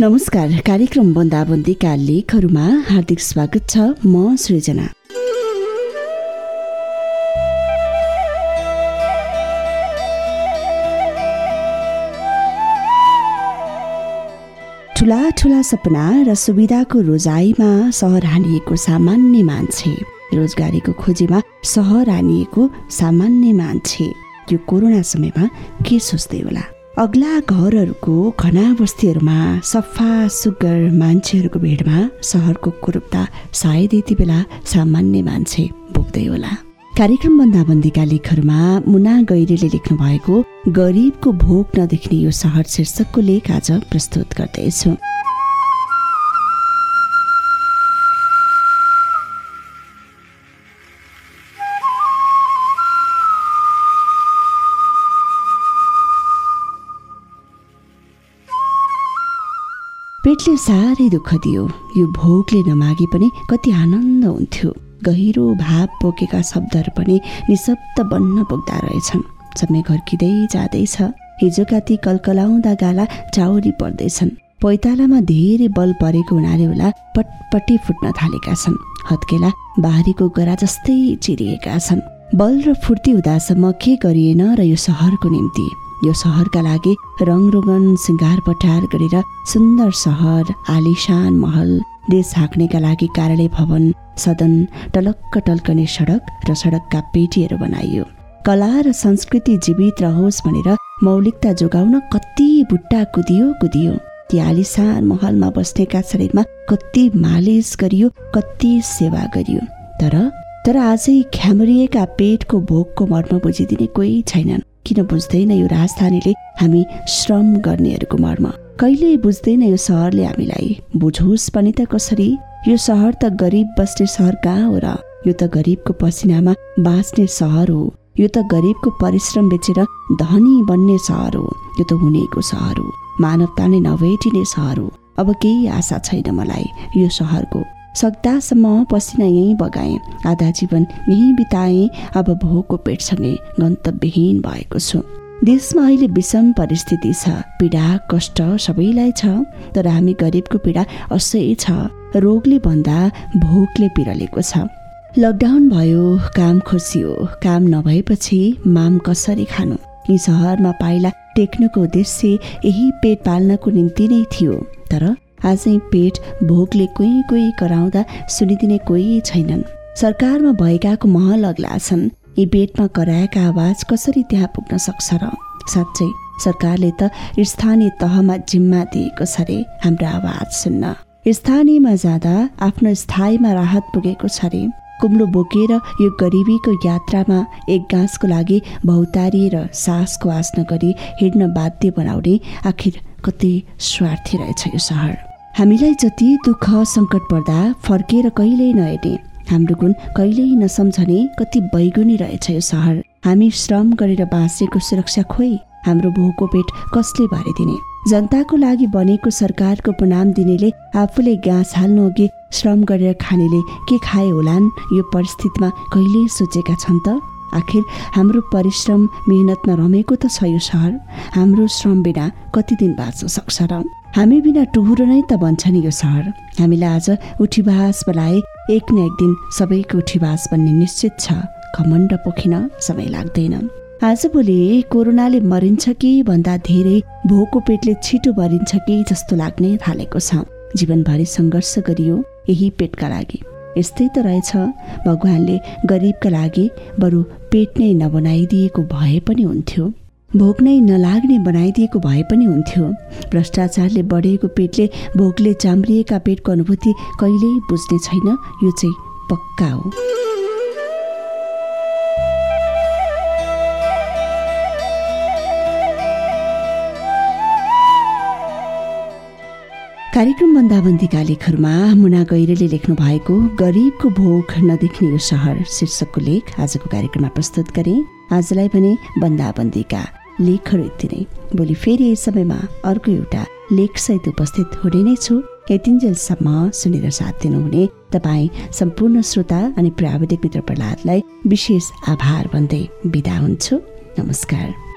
नमस्कार कार्यक्रम बन्दाबन्दीका लेखहरूमा हार्दिक स्वागत छ म सृजना। ठुला ठुला सपना र सुविधाको रोजाइमा सहर हानिएको सामान्य मान्छे रोजगारीको खोजीमा सहर हानिएको सामान्य मान्छे यो कोरोना समयमा के सोच्दै होला? अग्ला घरहरूको घना बस्तीहरूमा सफा सुग्घर मान्छेहरूको भिडमा सहरको कुरूपता सायद यति बेला सामान्य मान्छे बोक्दै होला। कार्यक्रम बन्दाबन्दीका लेखहरूमा मुना गैरीले लेख्नु भएको गरिबको भोक नदेख्ने यो सहर शीर्षकको लेख आज प्रस्तुत गर्दैछु। पेटले साह्रै दुःख दियो। यो भोगले नमागे पनि कति आनन्द हुन्थ्यो। गहिरो भाव बोकेका शब्दहरू पनि निशब्द बन्न पुग्दा रहेछन्। समय घर्किँदै जाँदैछ। हिजोका ती कलकलाउँदा गाला चाउरी पर्दैछन्। पैतालामा धेरै बल परेको हुनाले होला पटपटी फुट्न थालेका छन्। हत्केला बारीको गरा जस्तै चिरिएका छन्। बल र फुर्ती हुँदासम्म के गरिएन र यो सहरको निम्ति? यो सहरका लागि रङरोगन सिँगार पठार गरेर सुन्दर सहर आलिशान महल देश हाँक्नेका लागि कार्यालय भवन सदन टलक्क टल्कने सडक र सडकका पेटीहरू बनाइयो। कला र संस्कृति जीवित रहोस् भनेर मौलिकता जोगाउन कति बुट्टा कुदियो कुदियो। ती आलिसान महलमा बस्नेका शरीरमा कति मालिस गरियो कति सेवा गरियो। तर तर आजै ख्यामरिएका पेटको भोकको मर्म बुझिदिने कोही छैनन्। किन बुझ्दैन यो राजधानीले हामी श्रम गर्नेहरूको मर्म? कहिले बुझ्दैन यो सहरले हामीलाई? बुझोस् पनि त कसरी? यो सहर त गरिब बस्ने सहर कहाँ हो र? यो त गरिबको पसिनामा बाँच्ने सहर हो। यो त गरिबको परिश्रम बेचेर धनी बन्ने सहर हो। यो त हुनेको सहर हो। मानवता नै नभेटिने सहर हो। अब केही आशा छैन मलाई यो सहरको। सक्दासम्म पसिना यहीँ बगाएँ। आधा जीवन यहीँ बिताएँ। अब भोको पेटसँगै गन्तव्यहीन भएको छु। देशमा अहिले विषम परिस्थिति छ। पीडा कष्ट सबैलाई छ। तर हामी गरिबको पीडा असह्य छ। रोगले भन्दा भोकले पिरलेको छ। लकडाउन भयो काम खोसियो। काम नभएपछि माम कसरी खानु? यी सहरमा पाइला टेक्नुको उद्देश्य यही पेट पाल्नको निम्ति नै थियो। तर आजै पेट भोकले कोही कोही कराउँदा सुनिदिने कोही छैनन्। सरकारमा भएकाको महल अग्ला छन्। यी पेटमा कराएका आवाज कसरी त्यहाँ पुग्न सक्छ र? साँच्चै सरकारले त स्थानीय तहमा जिम्मा दिएको छ रे हाम्रो आवाज सुन्न। स्थानीयमा जाँदा आफ्नो स्थायीमा राहत पुगेको छ रे। कुम्लो बोकेर यो गरिबीको यात्रामा एक गाँसको लागि भौतारिएर सासको आस नगरी हिँड्न बाध्य बनाउने आखिर कति स्वार्थी रहेछ यो सहर। हामीलाई जति दुःख सङ्कट पर्दा फर्केर कहिल्यै नहेर्ने हाम्रो गुण कहिल्यै नसम्झने कति बैगुनी रहेछ यो सहर। हामी श्रम गरेर बाँचेको सुरक्षा खोइ हाम्रो भोको पेट कसले भरिदिने? जनताको लागि बनेको सरकारको प्रणाम दिनेले आफूले घाँस हाल्नु अघि श्रम गरेर खानेले के खाए होलान् यो परिस्थितिमा कहिले सोचेका छन् त? आखिर हाम्रो परिश्रम मेहनत नरमेको त छ यो सहर। हाम्रो श्रम बिना कति दिन बाँच्न सक्छ र हामी बिना टुहुरो नै त भन्छ नि यो सहर। हामीलाई आज उठीबास बोलाए एक न एक दिन सबैको उठीबास बन्ने निश्चित छ। घमण्ड पोखिन समय लाग्दैन। आजभोलि कोरोनाले मरिन्छ कि भन्दा धेरै भोको पेटले छिटो भरिन्छ कि जस्तो लाग्ने थालेको छ। जीवनभरि सङ्घर्ष गरियो यही पेटका लागि। यस्तै त रहेछ। भगवान्ले गरिबका लागि बरु पेट नै नबनाइदिएको भए पनि हुन्थ्यो। भोक नै नलाग्ने बनाइदिएको भए पनि हुन्थ्यो। भ्रष्टाचारले बढेको पेटले भोकले चाम्रिएका पेटको अनुभूति कहिल्यै बुझ्ने छैन। यो चाहिँ पक्का हो। कार्यक्रम बन्दाबन्दीका लेखहरूमा मुना गैरेले लेख्नु भएको गरिबको भोक नदेख्ने यो सहर शीर्षकको लेख आजको कार्यक्रममा प्रस्तुत गरे। आजलाई भने बन्दाबन्दीका लेखहरू यति नै। भोलि फेरि यस समयमा अर्को एउटा लेखसहित उपस्थित हुने नै छु। यतिन्जेलसम्म सुनेर साथ दिनुहुने तपाईँ सम्पूर्ण श्रोता अनि प्राविधिक मित्र प्रहलादलाई विशेष आभार भन्दै बिदा हुन्छु। नमस्कार।